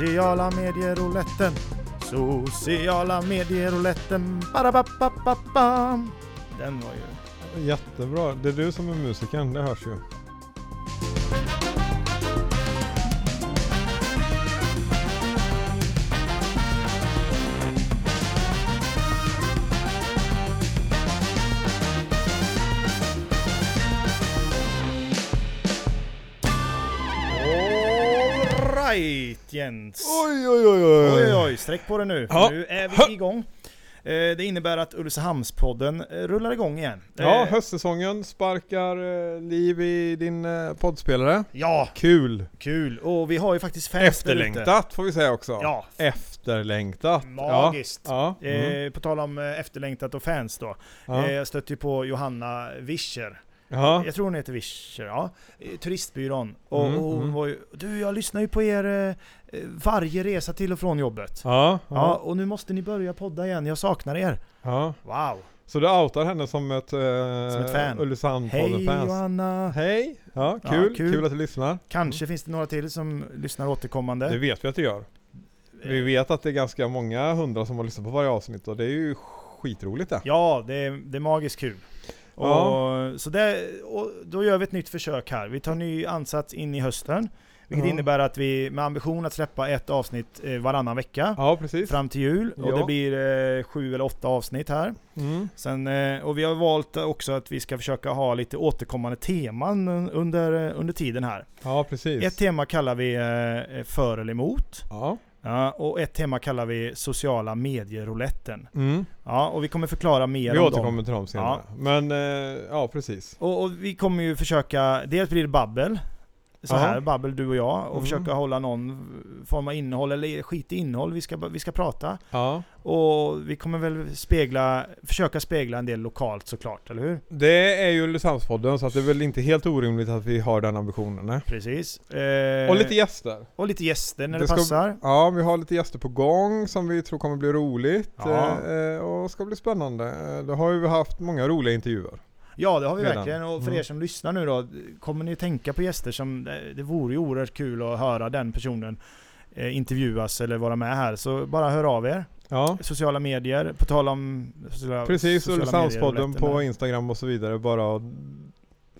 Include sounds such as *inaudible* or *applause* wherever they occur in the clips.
Sociala medier-rouletten. Sociala medier-rouletten. Den var ju... Jättebra. Det är du som är musikern, det hörs ju. Alright Jens. Oj, oj, oj, oj. Oj oj, sträck på det nu. Ja. Nu är vi igång. Eh, Det innebär att Ulricehamnspodden eh, rullar igång igen. Ja, Eh, höstsäsongen sparkar eh, liv i din eh, poddspelare. Ja, Kul! kul. Och vi har ju faktiskt fans. Efterlängtat får vi säga också. Ja, Efterlängtat. magiskt. Ja. ja. Mm. Eh, på tal om efterlängtat och fans då. ja. Eh, jag stötte ju på Johanna Wischer. Ja. Jag tror hon heter Wischer, ja. Eh, Turistbyrån. Och, Mm, och hon mm. var ju, du jag lyssnar ju på er eh, eh, varje resa till och från jobbet. Ja, Ja. ja, och nu måste ni börja podda igen, jag saknar er. ja. Wow! Så du outar henne som ett, eh, Som ett fan. Ulricehamn Hej Podden-fans? Johanna! Hej! Ja, Ja, kul. kul. kul. att du lyssnar. Kanske finns det några till som lyssnar återkommande. Det vet vi att du gör. Vi vet att det är ganska många hundra som har lyssnat på varje avsnitt och det är ju skitroligt det. Ja, det är, det är magiskt kul. Ja. Och, så det, och då gör vi ett nytt försök här. Vi tar ny ansats in i hösten. Vilket Ja. innebär att vi med ambition att släppa ett avsnitt eh, varannan vecka. Ja. Fram till jul. Och Ja. det blir eh, sju eller åtta avsnitt här. Mm. Sen, eh, och vi har valt också att vi ska försöka ha lite återkommande teman under, eh, under tiden här. Ja, precis. Ett tema kallar vi eh, för eller emot. Ja. Ja, och ett tema kallar vi sociala medier-rouletten. Mm. Ja, och vi kommer förklara mer Vi om återkommer dem. till dem senare. Men, eh, ja precis. Och, och vi kommer ju försöka, dels blir det babbel. Så Ja. här, babbel du och jag. Och Mm. försöka hålla någon form av innehåll, eller skit i innehåll, vi ska, vi ska prata. Ja. Och vi kommer väl spegla, försöka spegla en del lokalt såklart, eller hur? Det är ju Ulricehamnspodden så att det är väl inte helt orimligt att vi har den ambitionen. Nej. Precis. Eh, Och lite gäster. och lite gäster när det, Det ska- passar. Ja, vi har lite gäster på gång som vi tror kommer bli roligt. Ja. Eh, och ska bli spännande. Eh, Det har ju haft många roliga intervjuer. Ja, det har vi Redan. verkligen. Och för Mm. er som lyssnar nu då, kommer ni tänka på gäster som, det vore ju oerhört kul att höra den personen eh, intervjuas eller vara med här. Så bara hör av er. Ja, Sociala medier, på tal om sociala, precis. sociala Ulricehamnspodden på. Instagram och så vidare. Bara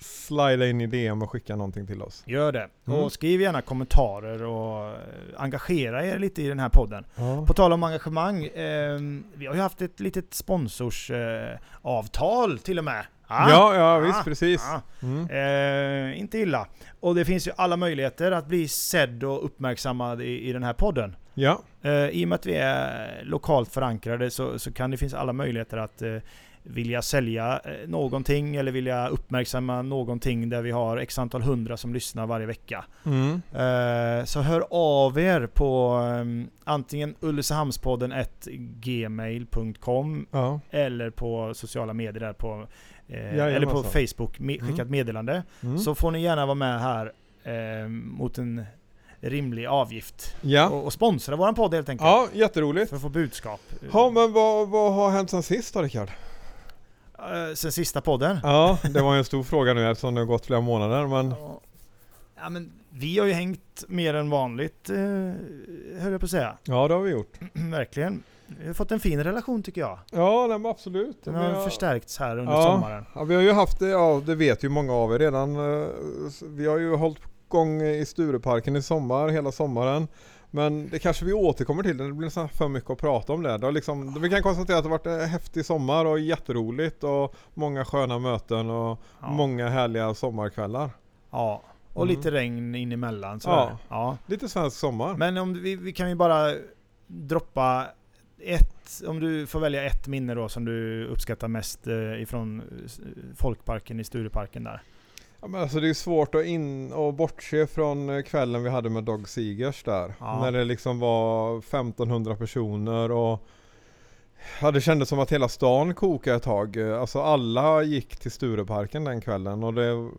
slida in i DM och skicka någonting till oss. Gör det. Mm. Och skriv gärna kommentarer och eh, engagera er lite i den här podden. Ja. På tal om engagemang, eh, vi har ju haft ett litet sponsorsavtal eh, till och med. Ah, Ja, ja visst Ah. precis. ah. Mm. Eh, inte illa. Och det finns ju alla möjligheter att bli sedd och uppmärksammad i, i den här podden. Ja, Eh, I och med att vi är lokalt förankrade så, så kan det finnas alla möjligheter att eh, vilja sälja eh, någonting eller vilja uppmärksamma någonting där vi har x antal hundra som lyssnar varje vecka. mm. Eh, så hör av er på eh, antingen ulricehamnspodden gmail.com ja. eller på sociala medier där på eh, eller på Facebook, me- Mm. skicka ett meddelande. Mm. Så får ni gärna vara med här eh, mot en rimlig avgift. ja. Och, och sponsra våran podd helt enkelt. ja, jätteroligt. För att få budskap. Ja, men vad, vad har hänt sen sist då Rickard? Eh, sen sista podden. Ja, det var en stor fråga nu eftersom det har gått flera månader men. Ja men vi har ju hängt mer än vanligt, eh, höll jag på att säga. ja det har vi gjort. *clears throat* Verkligen. Vi har fått en fin relation tycker jag. Ja, nej, absolut. Den har har- förstärkts här under Ja. sommaren. Ja, vi har ju haft det, ja det vet ju många av er redan. eh, Vi har ju hållit igång i Stureparken i sommar, hela sommaren. Men det kanske vi återkommer till, det blir nästan för mycket att prata om det. det liksom, vi kan konstatera att det har varit en häftig sommar och jätteroligt och många sköna möten och Ja. många härliga sommarkvällar. ja. Och Mm. lite regn in emellan sådär. Ja. ja. Lite svensk sommar. Men om vi, vi kan ju bara droppa ett, om du får välja ett minne då som du uppskattar mest eh, ifrån eh, folkparken i Stureparken där. Ja, men alltså det är svårt att in och bortse från eh, kvällen vi hade med Dog Seegers där. Ja. När det liksom var 1500 personer och ja, det kändes som att hela stan kokade ett tag. Alltså alla gick till Stureparken den kvällen och det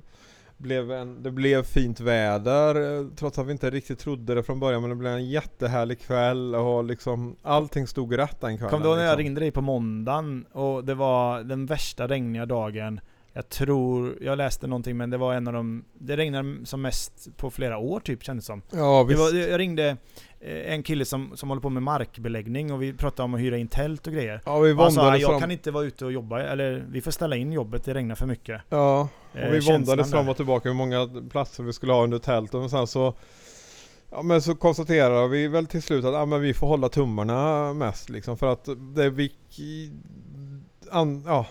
blev, en, det blev fint väder trots att vi inte riktigt trodde det från början men det blev en jättehärlig kväll och liksom allting stod rätt den kvällen. Kom du ihåg när jag liksom. ringde dig på måndagen och det var den värsta regniga dagen Jag tror, jag läste någonting men det var en av de... Det regnade som mest på flera år typ kändes som. Ja visst. var, jag ringde en kille som, som håller på med markbeläggning och vi pratade om att hyra in tält och grejer. Ja vi Han sa våndades jag fram. kan inte vara ute och jobba, eller vi får ställa in jobbet, det regnar för mycket. Ja, Eh, och vi känslan våndades fram och tillbaka hur många platser vi skulle ha under tältet och sen så Ja men så konstaterar vi väl till slut att ja, men vi får hålla tummarna mest liksom för att det vi an, Ja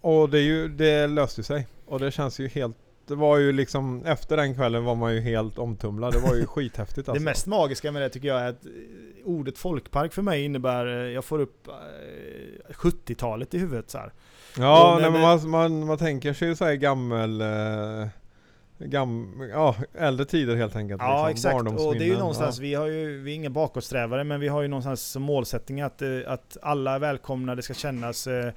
Och det, är ju, det löste sig och det känns ju helt Det var ju liksom efter den kvällen var man ju helt omtumlad. Det var ju *laughs* skithäftigt alltså. Det mest magiska med det tycker jag är att eh, ordet folkpark för mig innebär, eh, jag får upp eh, 70-talet i huvudet så här. Ja, nej, det- man, man, man tänker sig ju såhär gammel eh, Gam, ja, äldre tider helt enkelt. Ja liksom. exakt, och det är ju någonstans, vi har ju, vi är inga bakåtsträvare men vi har ju någonstans som målsättning att, eh, att alla är välkomna, det ska kännas eh,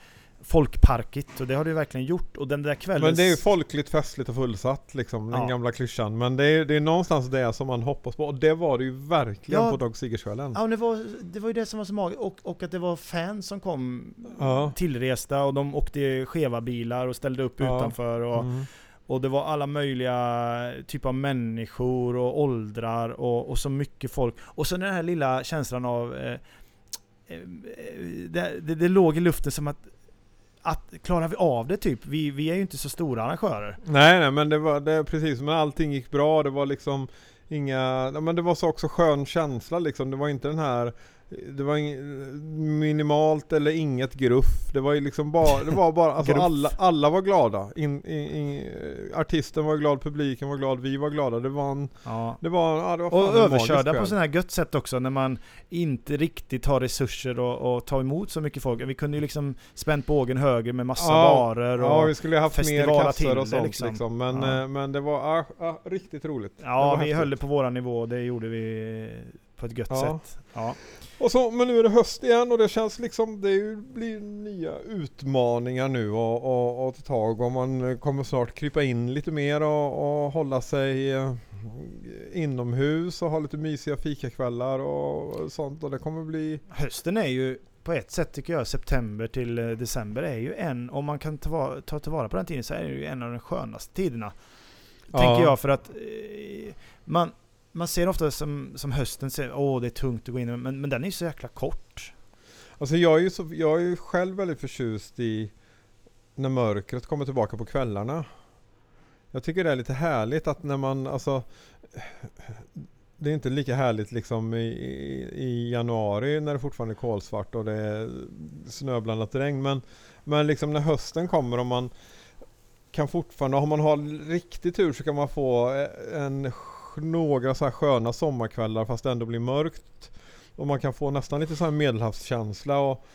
folkparkigt och det har det ju verkligen gjort. Och den där kvällen... Men det är ju folkligt, festligt och fullsatt liksom, den Ja. gamla klyschan. Men det är, det är någonstans det som man hoppas på. Och det var det ju verkligen Ja. på Dag Sigurdskvällen. Ja, det var, det var ju det som var så magiskt. Och, och att det var fans som kom Ja. tillresta och de åkte skeva bilar och ställde upp Ja. utanför. Och, Mm. och det var alla möjliga typer av människor och åldrar och, och så mycket folk. Och så den här lilla känslan av... Eh, eh, det, det, det låg i luften som att att klarar vi av det typ? Vi, vi är ju inte så stora arrangörer. Nej nej men det var det, precis, men allting gick bra. Det var liksom inga, men det var så också skön känsla liksom. Det var inte den här det var minimalt eller inget gruff. Det var ju liksom bara, det var bara, alltså alla, alla var glada. In, in, in, artisten var glad, publiken var glad, vi var glada. Det var en, Ja. det var, ja, det var Och överkörda på sådana här gött sätt också när man inte riktigt har resurser och, och ta emot så mycket folk. Vi kunde ju liksom spänt bågen högre med massa Ja, varor och... Ja, vi skulle haft mer kassar och sånt liksom. liksom. Men, Ja. eh, men det var ah, ah, riktigt roligt. Ja, vi höll det på våran nivå det gjorde vi på ett gött Ja. sätt. Ja. Och så, men nu är det höst igen och det känns liksom, det ju- blir nya utmaningar nu och, och, och ta tag och man kommer snart krypa in lite mer och, och hålla sig eh, inomhus och ha lite mysiga fikakvällar och sånt och det kommer bli Hösten är ju på ett sätt tycker jag, september till eh, december är ju en, om man kan ta, ta tillvara på den tiden så är det ju en av de skönaste tiderna. Ja. Tänker jag för att eh, man, man ser ofta som, som hösten, ser, åh det är tungt att gå in men, men den är ju så jäkla kort. Alltså jag är ju så, jag är ju själv väldigt förtjust i när mörkret kommer tillbaka på kvällarna. Jag tycker det är lite härligt att när man, alltså Det är inte lika härligt liksom i, i, i januari när det fortfarande är kolsvart och det är snöblandat regn men Men liksom när hösten kommer och man kan fortfarande, om man har riktig tur så kan man få eh, en några så här sköna sommarkvällar fast det ändå blir mörkt. Och man kan få nästan lite så här medelhavskänsla och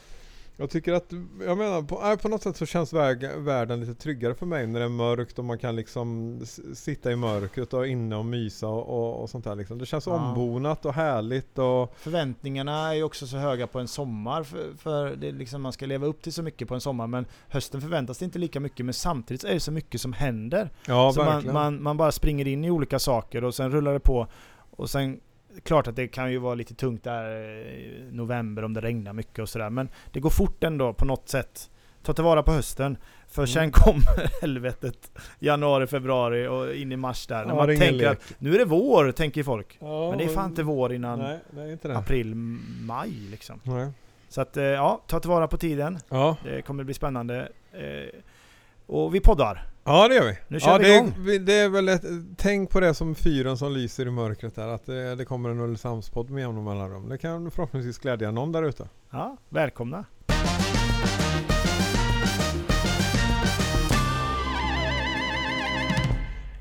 jag tycker att, jag menar på, på något sätt så känns väg, världen lite tryggare för mig när det är mörkt och man kan liksom sitta i mörkret och inne och mysa och, och, och sånt där liksom. Det känns Ja. ombonat och härligt och Förväntningarna är ju också så höga på en sommar för, för det liksom, man ska leva upp till så mycket på en sommar men hösten förväntas det inte lika mycket men samtidigt är det så mycket som händer. ja så man, man, man bara springer in i olika saker och sen rullar det på. Och sen, klart att det kan ju vara lite tungt där i november om det regnar mycket och sådär. Men det går fort ändå på något sätt. Ta tillvara på hösten. För Mm. sen kommer *laughs* helvetet januari, februari och in i mars där. När Ja, man det är ingen tänker lek. att nu är det vår, tänker folk. Ja, Men det är fan inte vår innan Nej, inte april, maj liksom. Nej. Så att eh, ja, ta tillvara på tiden. Ja. Det kommer bli spännande. Eh, Och vi poddar. Ja, det gör vi. Nu kör ja, vi det, igång. är, det är väl ett, tänk på det som fyren som lyser i mörkret där. Att det, det kommer en Ulricehamnspodd med jämna mellanrum. Det kan förhoppningsvis glädja någon där ute. Ja, välkomna.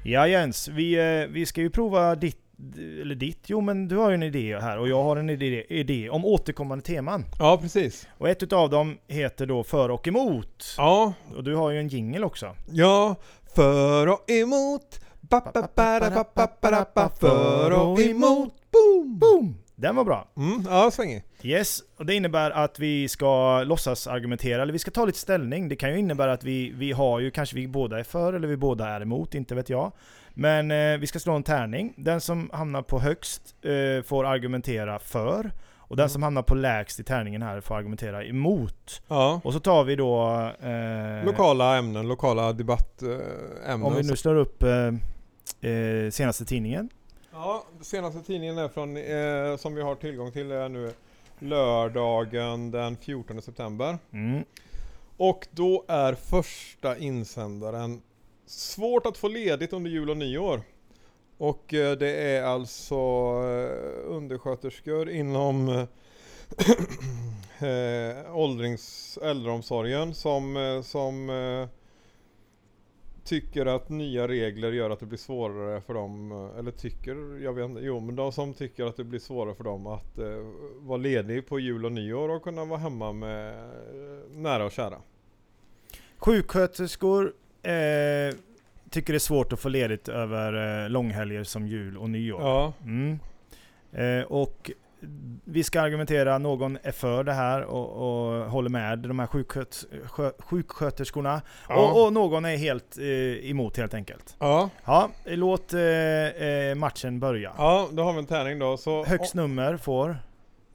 Ja Jens, vi, eh, vi ska ju prova ditt, eller ditt, jo men du har ju en idé här och jag har en idé, idé om återkommande teman. Ja, precis. Och ett utav dem heter då för och emot. Ja, Och du har ju en jingle också. Ja, för och emot. Ba, ba, ba, da, ba, ba, ba, da, ba, För och emot. Boom! Boom! Den var bra. Mm, ja, svängig. Yes, och det innebär att vi ska låtsas argumentera, eller vi ska ta lite ställning. Det kan ju innebära att vi, vi har ju, kanske vi båda är för eller vi båda är emot, inte vet jag. Men eh, vi ska slå en tärning. Den som hamnar på högst eh, får argumentera för. Och den Mm. som hamnar på lägst i tärningen här får argumentera emot. Ja. Och så tar vi då... Eh, Lokala ämnen, lokala debattämnen. Om vi nu slår upp eh, eh, senaste tidningen. Ja, senaste tidningen är från, eh, som vi har tillgång till är nu lördagen den 14 september. Mm. Och då är första insändaren Svårt att få ledigt under jul och nyår. Och eh, det är alltså eh, undersköterskor inom eh, *clears throat* åldrings äldreomsorgen som, som tycker att nya regler gör att det blir svårare för dem, eller tycker, jag vet inte, jo men de som tycker att det blir svårare för dem att eh, vara ledig på jul och nyår och kunna vara hemma med eh, nära och kära. Sjuksköterskor eh, tycker det är svårt att få ledigt över eh, långhelger som jul och nyår. Ja, Mm. Eh, och vi ska argumentera, någon är för det här och, och håller med de här sjuksköt, skö, sjuksköterskorna. Ja. Och, och någon är helt eh, emot helt enkelt. ja, Ja, låt eh, eh, matchen börja. ja, då har vi en tärning då. Så, Högst nummer får...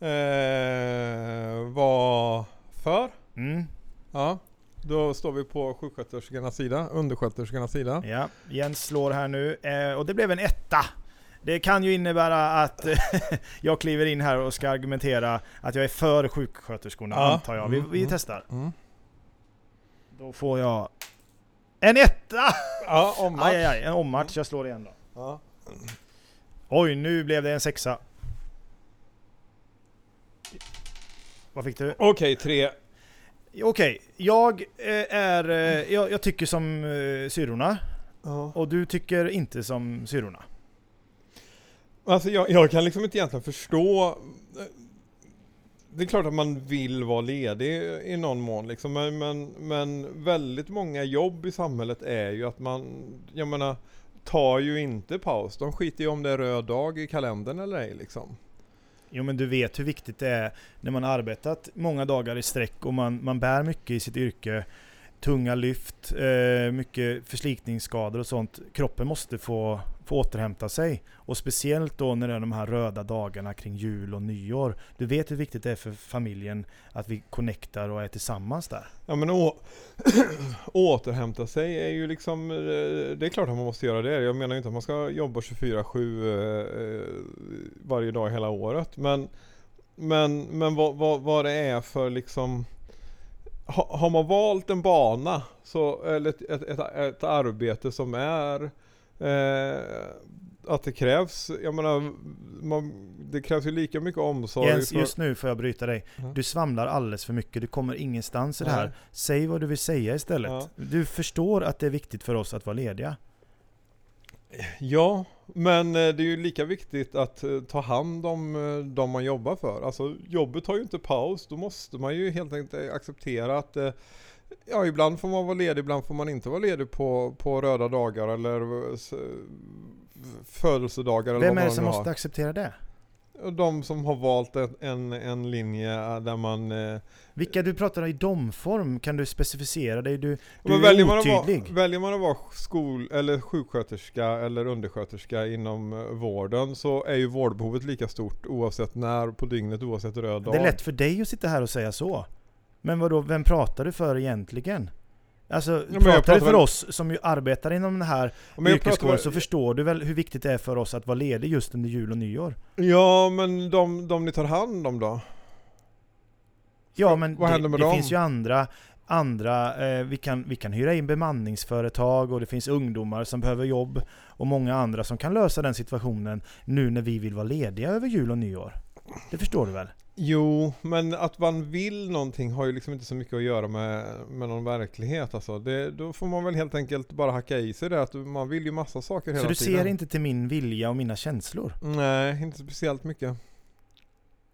Eh, vad för? Mm. Ja, då står vi på sjuksköterskornas sida, undersköterskornas sida. Ja, Jens slår här nu. Eh, och det blev en etta. Det kan ju innebära att *laughs* jag kliver in här och ska argumentera att jag är för sjuksköterskorna, Ja. antar jag. Vi, Mm, vi mm. testar. Mm. Då får jag en etta! Ja, om match. Aj, aj, aj, en ommatch. Jag slår igen då. Ja. Oj, nu blev det en sexa. Vad fick du? Okej, tre. Okej, jag eh, är... eh, Jag, jag tycker som eh, syrorna. Ja. Och du tycker inte som syrorna. Alltså jag, jag kan liksom inte egentligen förstå Det är klart att man vill vara ledig i någon mån liksom, men, men, men väldigt många jobb i samhället är ju att man, jag menar, tar ju inte paus. De skiter ju om det är röd dag i kalendern eller ej liksom. Jo men du vet hur viktigt det är när man har arbetat många dagar i sträck och man, man bär mycket i sitt yrke. Tunga lyft, eh, mycket förslitningsskador och sånt. Kroppen måste få, få återhämta sig. Och speciellt då när det är de här röda dagarna kring jul och nyår. Du vet hur viktigt det är för familjen att vi connectar och är tillsammans där. Ja men å, *clears throat* återhämta sig är ju liksom, eh, det är klart att man måste göra det. Jag menar ju inte att man ska jobba 24-7 eh, eh, varje dag hela året. Men, men, men vad, vad, vad det är för liksom, har man valt en bana, så, eller ett, ett, ett, ett arbete som är eh, att det krävs, jag menar, man, det krävs ju lika mycket omsorg. Jens, för- just nu får jag bryta dig. Du svamlar alldeles för mycket. Du kommer ingenstans i det här. Säg vad du vill säga istället. Ja. Du förstår att det är viktigt för oss att vara lediga. Ja, men eh, det är ju lika viktigt att eh, ta hand om eh, de man jobbar för. Alltså jobbet tar ju inte paus, då måste man ju helt enkelt acceptera att Ja, ibland får man vara ledig, ibland får man inte vara ledig på, på röda dagar eller födelsedagar eller Vem vad är det som måste acceptera det? De som har valt en, en, linje där man... eh, Vilka du pratar i domform, kan du specificera dig? Du, du är väljer, man att otydlig. vara, väljer man att vara skol eller sjuksköterska eller undersköterska inom eh, vården så är ju vårdbehovet lika stort oavsett när på dygnet, oavsett röd dag. Det är lätt för dig att sitta här och säga så. Men vadå, vem pratar du för egentligen? Alltså, men jag pratar du pratar för väl- oss som ju arbetar inom den här pratar yrkeskåren så förstår du väl hur viktigt det är för oss att vara ledig just under jul och nyår? Ja, men de, de ni tar hand om då? Ja men vad det, händer med det dem? finns ju andra, andra eh, vi, kan, vi kan hyra in bemanningsföretag och det finns ungdomar som behöver jobb och många andra som kan lösa den situationen nu när vi vill vara lediga över jul och nyår. Det förstår du väl? Jo, men att man vill någonting har ju liksom inte så mycket att göra med, med någon verklighet alltså. Det, då får man väl helt enkelt bara hacka i sig det att man vill ju massa saker hela Så du tiden. ser inte till min vilja och mina känslor? Nej, inte speciellt mycket.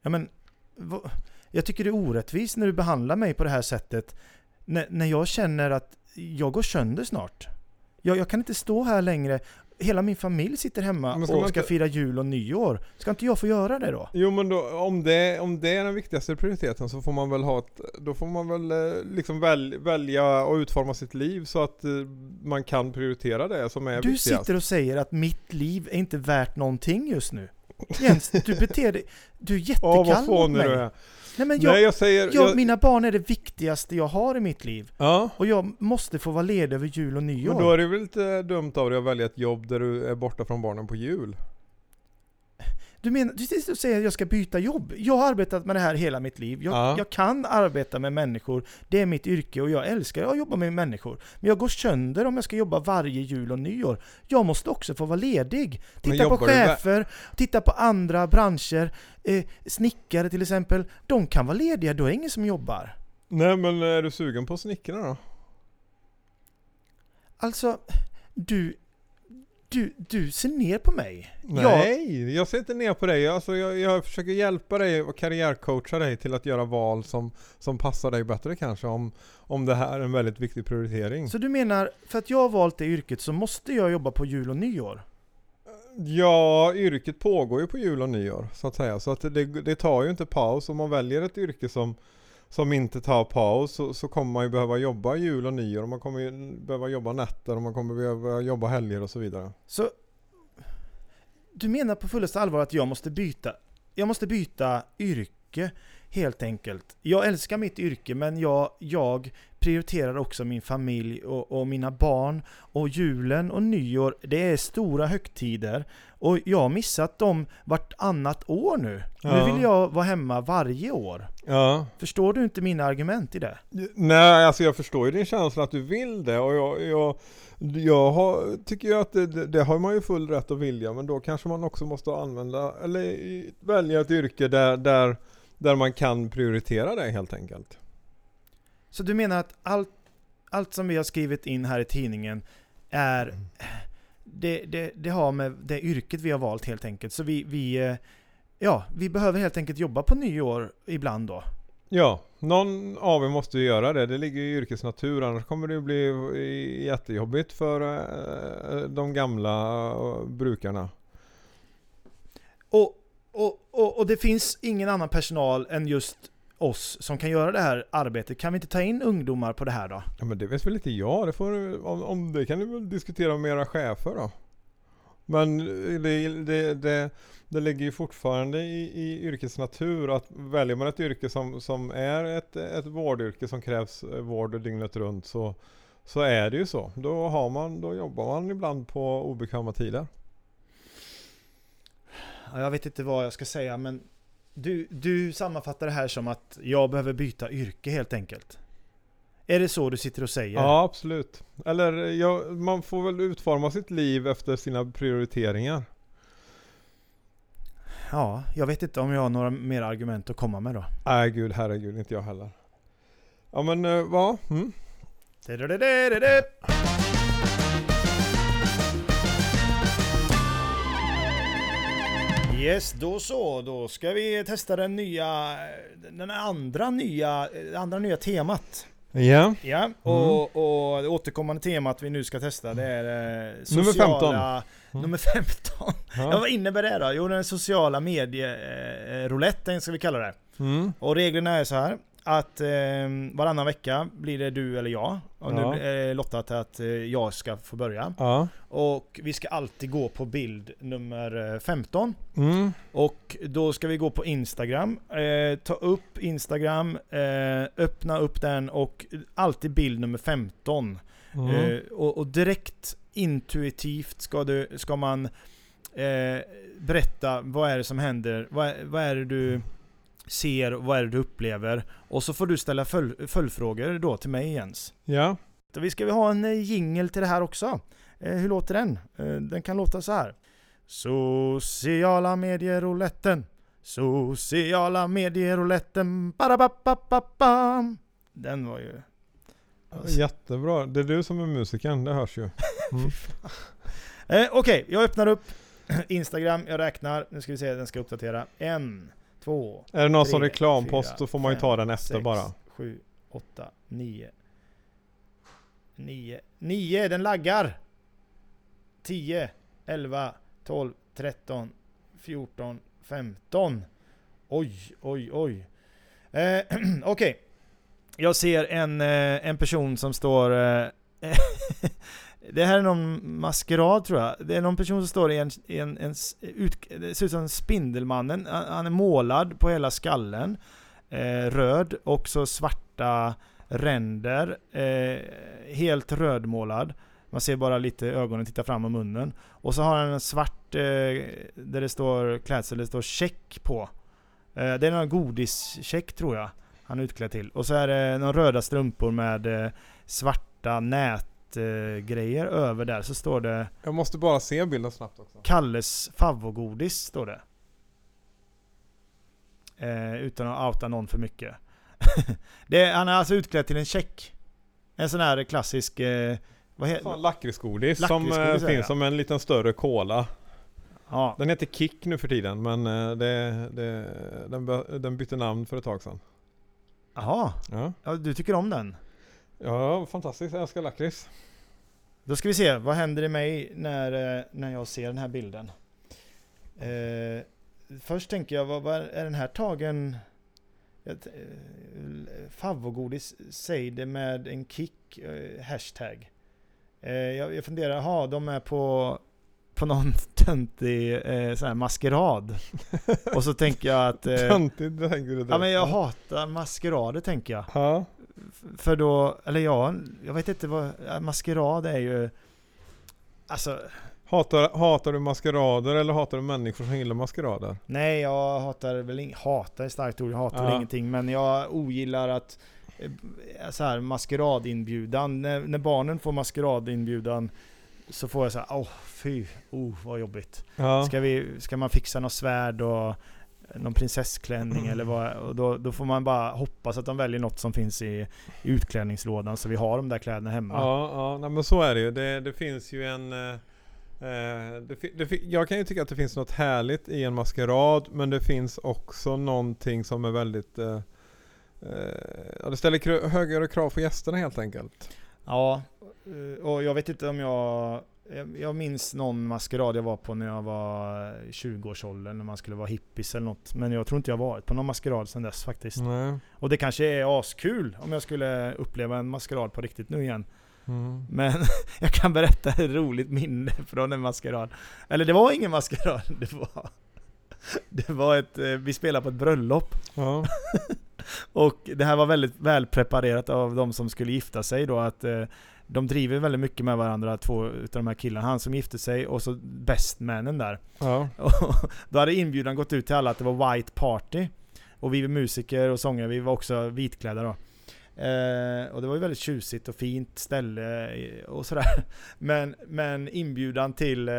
Ja men, vad- jag tycker det är orättvist när du behandlar mig på det här sättet. När, när jag känner att jag går sönder snart. Jag, jag kan inte stå här längre. Hela min familj sitter hemma ska och ska inte- fira jul och nyår. Ska inte jag få göra det då? Jo men då, om, det, om det är den viktigaste prioriteten så får man väl ha ett, då får man väl eh, liksom väl, välja och utforma sitt liv så att eh, man kan prioritera det som är Du viktigast. sitter och säger att mitt liv är inte värt någonting just nu. Jens, du beter dig... Du är jättekall vad mot mig. du är. Nej men jag, Nej jag säger... jag, jag, mina barn är det viktigaste jag har i mitt liv. ja. Och jag måste få vara ledig över jul och nyår. Men då är det väl lite dumt av dig att välja ett jobb där du är borta från barnen på jul? Du menar, du säger att jag ska byta jobb? Jag har arbetat med det här hela mitt liv. Jag, Ja. jag kan arbeta med människor. Det är mitt yrke och jag älskar att jobba med människor. Men jag går sönder om jag ska jobba varje jul och nyår. Jag måste också få vara ledig. Titta på chefer, titta på andra branscher. Eh, snickare till exempel. De kan vara lediga, då är det ingen som jobbar. Nej men är du sugen på att snickra då? Alltså, du... Du, du ser ner på mig. Jag, Nej, jag ser inte ner på dig. Alltså, jag, jag försöker hjälpa dig och karriärcoacha dig till att göra val som, som passar dig bättre kanske. Om, om det här är en väldigt viktig prioritering. så du menar, för att jag har valt det yrket så måste jag jobba på jul och nyår? Ja, yrket pågår ju på jul och nyår så att säga. Så att det, det tar ju inte paus. Om man väljer ett yrke som, som inte tar paus så, så kommer man ju behöva jobba jul och nyår. Och man kommer ju behöva jobba nätter och man kommer behöva jobba helger och så vidare. Så du menar på fullaste allvar att jag måste byta Jag måste byta yrke helt enkelt. Jag älskar mitt yrke men jag, jag prioriterar också min familj och, och mina barn och julen och nyår. Det är stora högtider och jag har missat dem vartannat år nu. Ja. Nu vill jag vara hemma varje år. Ja, Förstår du inte mina argument i det? Nej, alltså jag förstår ju din känsla att du vill det och jag, jag, jag har, tycker ju att det, det, har man ju full rätt att vilja men då kanske man också måste använda eller välja ett yrke där, där, där man kan prioritera det helt enkelt. Så du menar att allt, allt som vi har skrivit in här i tidningen är det, det, det har med det yrket vi har valt helt enkelt. Så vi, vi, eh, ja, vi behöver helt enkelt jobba på nyår ibland då. Ja, någon av er måste ju göra det. Det ligger i yrkets natur annars kommer det ju bli jättejobbigt för eh, de gamla eh, brukarna. Och, och, och, och det finns ingen annan personal än just oss som kan göra det här arbetet. Kan vi inte ta in ungdomar på det här då? Ja men det vet väl inte jag. Det får, om, om det kan ni väl diskutera med era chefer då. Men det, det, det, det ligger ju fortfarande i, i yrkets natur att väljer man ett yrke som, som är ett, ett vårdyrke som krävs vård dygnet runt så, så är det ju så. Då, har man, då jobbar man ibland på obekväma tider. Ja, jag vet inte vad jag ska säga men du, du sammanfattar det här som att jag behöver byta yrke helt enkelt. Är det så du sitter och säger? Ja absolut. Eller ja, man får väl utforma sitt liv efter sina prioriteringar. Ja, jag vet inte om jag har några mer argument att komma med då. Nej gud herregud inte jag heller. Ja men eh, vad? Mm. Yes, då så. Då ska vi testa den nya, den andra nya, andra nya temat. Ja. Ja, och, och det återkommande temat vi nu ska testa det är eh, Nummer sociala... 15. Mm. Nummer 15. Ja, ja. vad innebär det då? Jo, den sociala medierouletten ska vi kalla det. Mm. Och reglerna är så här att eh, varannan vecka blir det du eller jag. Och Ja. nu är det lottat att eh, jag ska få börja. Ja. Och vi ska alltid gå på bild nummer eh, 15. Mm. Och då ska vi gå på Instagram. Eh, ta upp Instagram, eh, öppna upp den och alltid bild nummer 15. Mm. Eh, och, och direkt intuitivt ska, du, ska man eh, berätta vad är det som händer, vad, vad är det du ser, vad är det du upplever? Och så får du ställa följ, följdfrågor då till mig Jens. Ja. Vi ska vi ha en eh, jingle till det här också. Eh, hur låter den? Eh, den kan låta så här. Sociala medier-rouletten. Sociala medier-rouletten. Den var ju... Jättebra. Det är du som är musikern, det hörs ju. *laughs* Mm. Eh, Okej, jag öppnar upp *clears throat* Instagram, jag räknar. Nu ska vi se, den ska uppdatera. En, två, Är det någon Tre, som reklampost fyra, så får man ju fem, ta den efter sex, bara. sju, åtta, nio. Nio. Nio, den laggar! 10, 11, 12, 13, 14, 15. Oj, oj, oj. Eh, *clears throat* Okej. Jag ser en, eh, en person som står... *laughs* Det här är någon maskerad tror jag. Det är någon person som står i en, i en, en ut, det ser ut som Spindelmannen. Han är målad på hela skallen. Eh, röd och så svarta ränder. Eh, helt rödmålad. Man ser bara lite ögonen titta fram och munnen. Och så har han en svart eh, där det står klädsel, det står check på. Eh, det är någon godischeck tror jag. Han är utklädd till. Och så är det några röda strumpor med eh, svarta nätgrejer över där. Så står det Jag måste bara se bilden snabbt också. Kalles favvogodis står det. Eh, utan att outa någon för mycket. *laughs* det är, han är alltså utklädd till en check. En sån här klassisk... Eh, vad he- Fan, Lakritsgodis som eh, finns som en liten större cola. ja. Den heter Kick nu för tiden men eh, det, det, den, den bytte namn för ett tag sedan. Jaha, Ja, ja, du tycker om den? Ja fantastiskt. Jag älskar lakrits. Då ska vi se, vad händer i mig när, eh, när jag ser den här bilden? Eh, först tänker jag, vad, vad är den här tagen? Eh, Favvogodis, säg det med en kick, eh, hashtag. Eh, jag, jag funderar, jaha, de är på, på någon *laughs* töntig eh, sån här maskerad. Och så tänker jag att... Eh, *laughs* Töntigt tänker du ja men jag hatar maskerader tänker jag. Ja. För då, eller ja, jag vet inte vad, maskerad är ju... Alltså, Hatar, hatar du maskerader eller hatar du människor som gillar maskerader? nej jag hatar väl inget, hatar är starkt ord, jag hatar Ja. ingenting men jag ogillar att eh, så här maskeradinbjudan, när, när barnen får maskeradinbjudan så får jag så här, åh fy, oh vad jobbigt. Ja. Ska, vi, ska man fixa något svärd och någon prinsessklänning eller vad, och då, då får man bara hoppas att de väljer något som finns i, i utklädningslådan så vi har de där kläderna hemma. Ja, ja nej, men så är det ju. Det, det finns ju en... eh, Eh, det, det, jag kan ju tycka att det finns något härligt i en maskerad men det finns också någonting som är väldigt... Eh, eh, det ställer högre krav på gästerna helt enkelt. Ja, eh, och jag vet inte om jag... jag- minns någon maskerad jag var på när jag var i 20-årsåldern, när man skulle vara hippies eller något. Men jag tror inte jag varit på någon maskerad sedan dess faktiskt. Nej. Och det kanske är askul om jag skulle uppleva en maskerad på riktigt nu igen. Mm. Men *laughs* jag kan berätta ett roligt minne från en maskerad. Eller det var ingen maskerad, *laughs* det var... Det var ett... eh, Vi spelade på ett bröllop. Ja. *laughs* Och det här var väldigt välpreparerat av de som skulle gifta sig då att eh, de driver väldigt mycket med varandra, två utav de här killarna. Han som gifte sig och så bestmannen där. ja. *laughs* Och då hade inbjudan gått ut till alla att det var white party. Och vi var musiker och sångare, vi var också vitklädda då. Eh, och det var ju väldigt tjusigt och fint ställe och sådär. *laughs* Men, men inbjudan till eh,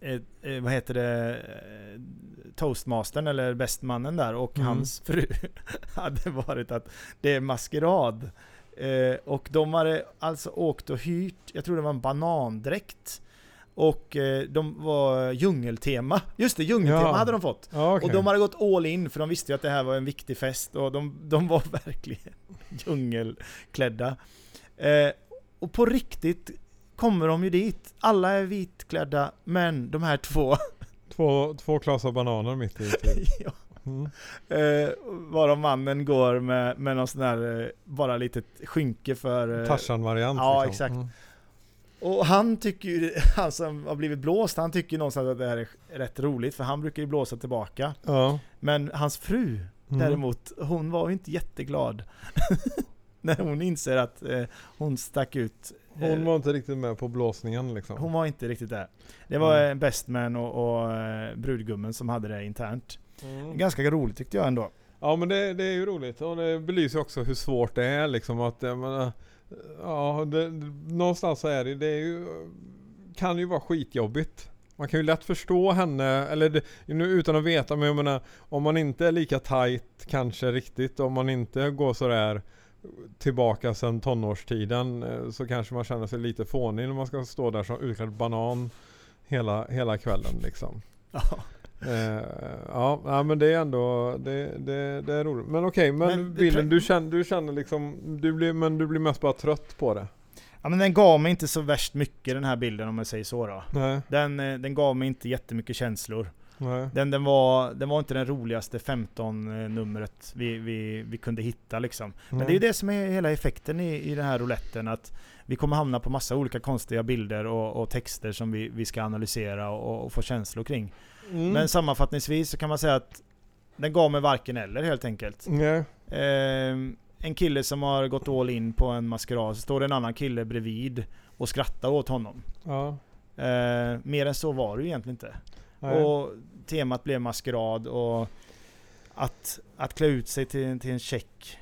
eh, vad heter det, eh, toastmastern eller bestmannen där och Mm. hans fru *laughs* hade varit att det är maskerad. Eh, och de hade alltså åkt och hyrt, jag tror det var en banandräkt. Och eh, de var djungeltema. Just det, djungeltema Ja. hade de fått. ja okej. Och de hade gått all in för de visste ju att det här var en viktig fest och de, de var *laughs* verkligen djungelklädda. Eh, och på riktigt kommer de ju dit. Alla är vitklädda, men de här två *laughs* Två, två klasar bananer mitt i. *laughs* Ja, Mm. eh, varav mannen går med, med någon sån här, eh, bara litet skynke för... Eh, Tarzan-variant. ja, liksom. exakt. Mm. Och han tycker ju, *laughs* han som har blivit blåst, han tycker någonstans att det här är rätt roligt för han brukar ju blåsa tillbaka. Ja. Men hans fru Mm. däremot, hon var ju inte jätteglad. *laughs* När hon inser att eh, hon stack ut. eh, Hon var inte riktigt med på blåsningen liksom. hon var inte riktigt där. Det var Mm. mm. bestman och, och eh, brudgummen som hade det internt. Mm. Ganska roligt tyckte jag ändå. Ja men det, det är ju roligt och det belyser också hur svårt det är liksom att menar, Ja, det, någonstans så är det, det är ju, kan ju vara skitjobbigt. Man kan ju lätt förstå henne, eller det, nu utan att veta men jag menar om man inte är lika tight kanske riktigt, om man inte går sådär tillbaka sedan tonårstiden eh, så kanske man känner sig lite fånig när man ska stå där som utklädd banan hela, hela kvällen liksom. Ja. Eh, ja, ja, men det är ändå det, det, det är roligt. Men okej, men, Men det bilden, du känner, du känner liksom, du blir, men du blir mest bara trött på det? ja men den gav mig inte så värst mycket den här bilden om jag säger så då. Nej. Den, eh, den gav mig inte jättemycket känslor. Nej. Den, den, var, den var inte den roligaste 15-numret vi, vi, vi kunde hitta liksom. Men Nej. det är ju det som är hela effekten i, i den här rouletten. Att vi kommer hamna på massa olika konstiga bilder och, och texter som vi, vi ska analysera och, och få känslor kring. Mm. Men sammanfattningsvis så kan man säga att den gav mig varken eller helt enkelt. Nej. Ehm, en kille som har gått all in på en maskerad, så står det en annan kille bredvid och skrattar åt honom. Ja. Ehm, mer än så var det ju egentligen inte. Nej. Och temat blev maskerad och att, att klä ut sig till, till en check.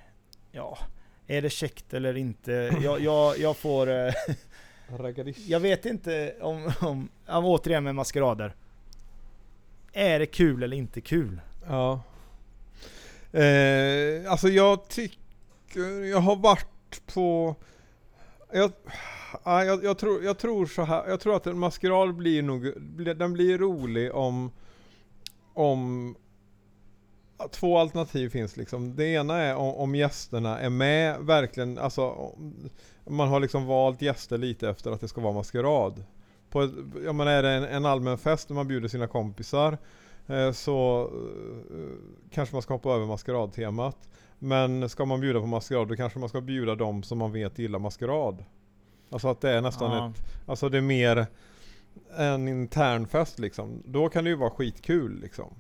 Ja, är det käckt eller inte? Jag, jag, jag får... eh. *laughs* Jag vet inte om, om, om... Återigen med maskerader. Är det kul eller inte kul? Ja. Eh, alltså jag tycker, jag har varit på, jag, jag, jag, tror, jag tror så här, jag tror att en maskerad blir nog, den blir rolig om, om Två alternativ finns liksom. Det ena är om, om gästerna är med verkligen, alltså om man har liksom valt gäster lite efter att det ska vara maskerad. På ett, ja men är det en, en allmän fest där man bjuder sina kompisar eh, så eh, kanske man ska hoppa över maskeradtemat. Men ska man bjuda på maskerad då kanske man ska bjuda dem som man vet gillar maskerad. Alltså att det är nästan Ja. ett, alltså det är mer en intern fest liksom. Då kan det ju vara skitkul liksom.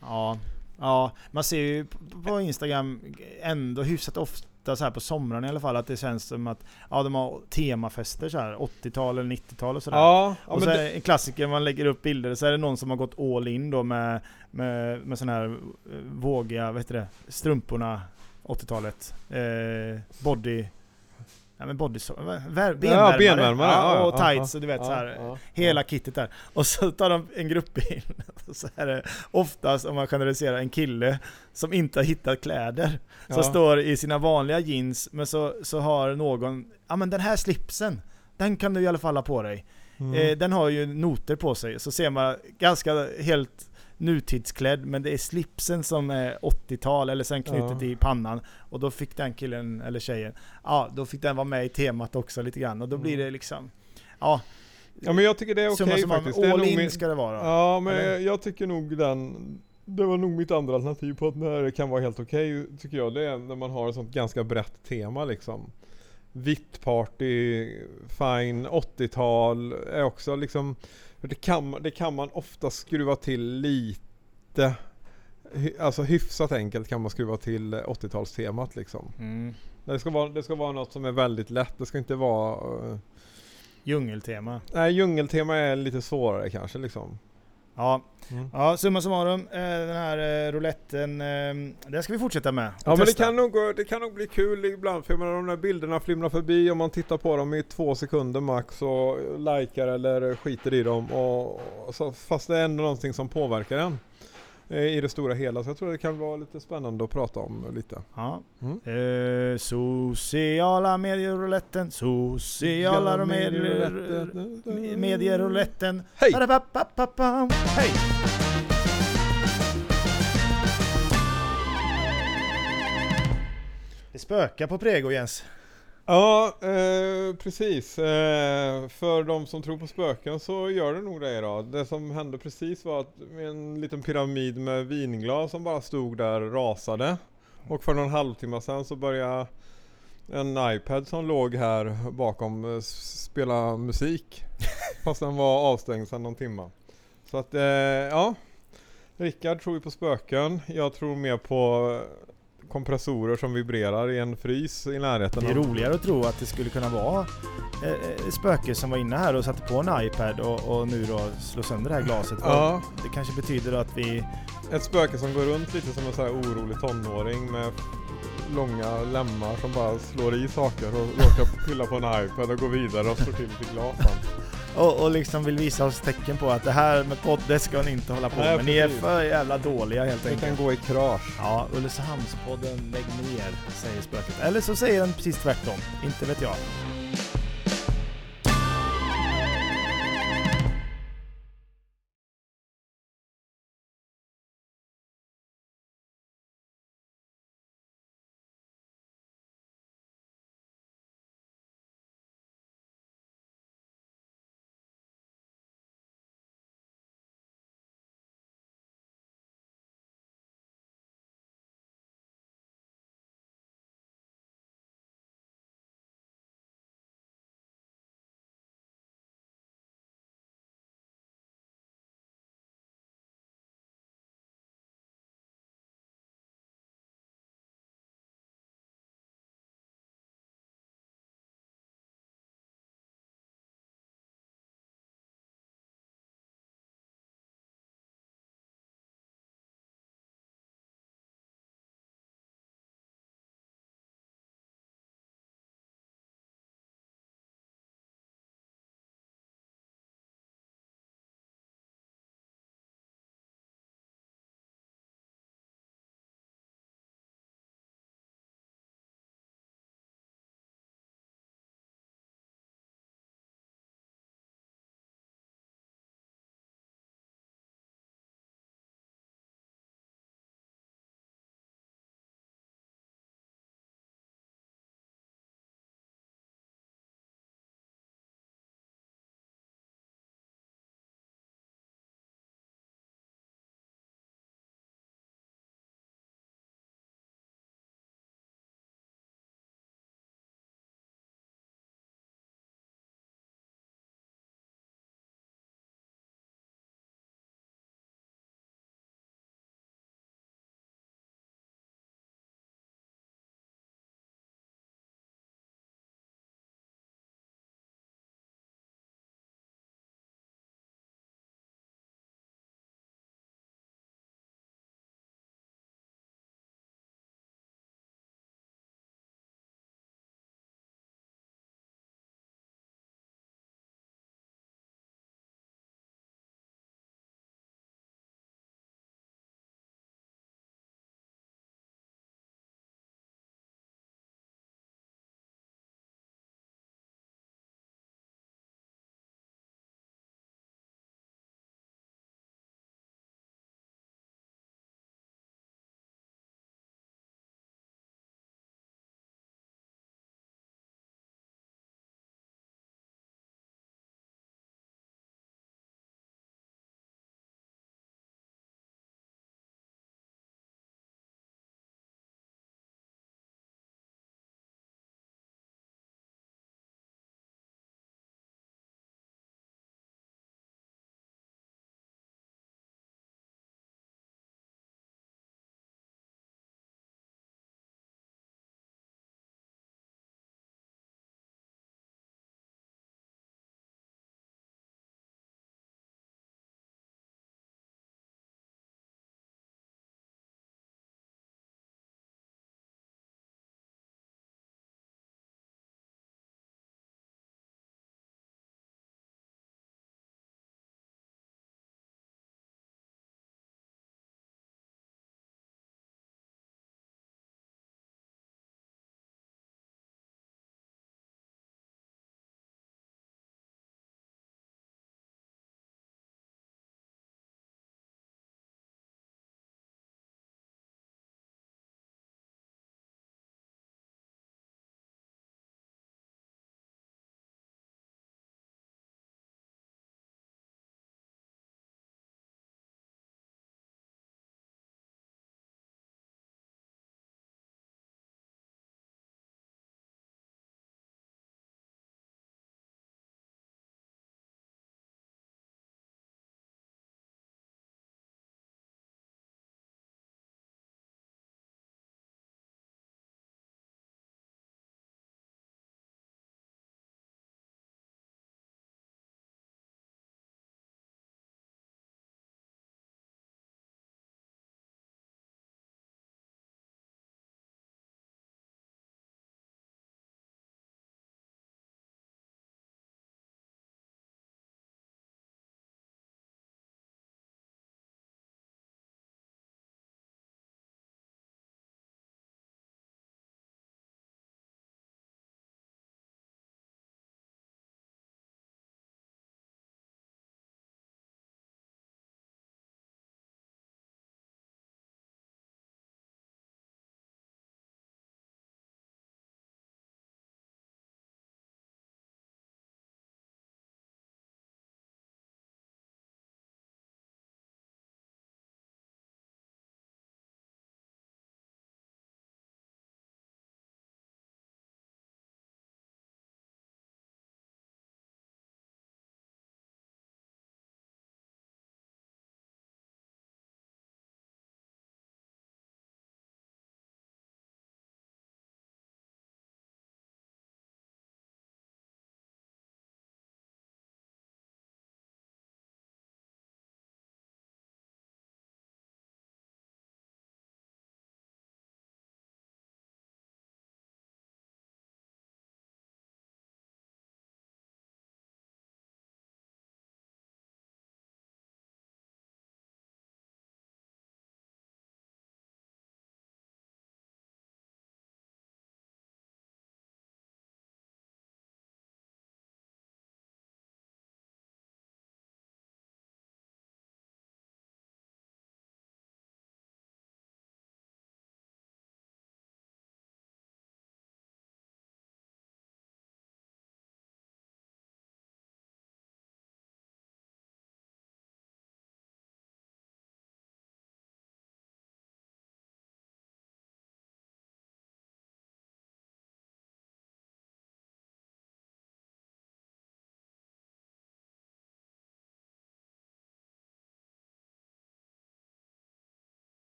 Ja, ja, man ser ju på- på Instagram ändå hyfsat ofta så här på somrarna i alla fall att det känns som att ja, de har temafester så här 80-tal eller 90-tal och sådär. Ja, ja och så det, en klassiker, man lägger upp bilder så är det någon som har gått all in då med, med, med sån här eh, vågiga, vad heter det, strumporna 80-talet. Eh, body... Ja men body... vad- vär- Benvärmare. benvärmare, ja, ja, och ja, tights och du vet ja, så här. ja, Hela kittet där. Och så tar de en gruppbild. *laughs* Så är det oftast, om man generaliserar, en kille som inte har hittat kläder. Som ja. står i sina vanliga jeans, men så, så har någon, ja men den här slipsen, den kan du i alla fall ha på dig. Mm. Eh, den har ju noter på sig, så ser man ganska helt nutidsklädd, men det är slipsen som är 80-tal, eller sen knutet Ja. i pannan. Och då fick den killen, eller tjejen, ja då fick den vara med i temat också lite grann. Och då blir Mm. det liksom, ja. ja men jag tycker det är okej summarum, faktiskt. Det är all in min- ska det vara. Ja men Eller? jag tycker nog den Det var nog mitt andra alternativ på att när det kan vara helt okej tycker jag det är när man har ett sånt ganska brett tema liksom Vitt party, fine, 80-tal är också liksom det kan, det kan man ofta skruva till lite Alltså hyfsat enkelt kan man skruva till 80-talstemat liksom Mm. det ska, vara, det ska vara något som är väldigt lätt, det ska inte vara eh, Djungeltema. Nej djungeltema är lite svårare kanske liksom Ja, Mm. ja summa summarum, eh, den här eh, rouletten, eh, den ska vi fortsätta med. och Ja men det kan, nog, det kan nog bli kul ibland för jag menar, de där bilderna flimrar förbi om man tittar på dem i två sekunder max och likar eller skiter i dem och, och så, fast det är ändå någonting som påverkar en i det stora hela så jag tror det kan vara lite spännande att prata om lite. Ja. Mm. Eh, sociala medier-rouletten, sociala medier- medier-rouletten. Hej! Hej! Det spökar på Prego Jens. Ja, eh, precis. Eh, för de som tror på spöken så gör det nog det idag. Det som hände precis var att en liten pyramid med vinglas som bara stod där rasade. Och för någon halvtimme sedan så började en iPad som låg här bakom eh, spela musik. *laughs* Fast den var avstängd sedan någon timme. Så att, eh, ja. Rickard tror ju på spöken. Jag tror mer på eh, kompressorer som vibrerar i en frys i närheten. Det är roligare att tro att det skulle kunna vara eh, ett spöke som var inne här och satte på en iPad och, och nu då slår sönder det här glaset. Ja, Det kanske betyder att vi... ett spöke som går runt lite som en sån här orolig tonåring med långa lemmar som bara slår i saker och råkar pilla på en iPad och går vidare och slår till sitt glas. Och, och liksom vill visa oss tecken på att det här med podden ska ni inte hålla på med. Ni är för jävla dåliga helt Det enkelt. kan gå i krasch. Ja, Ulricehamnspodden lägg ner, säger spöket. Eller så säger den precis tvärtom. Inte vet jag.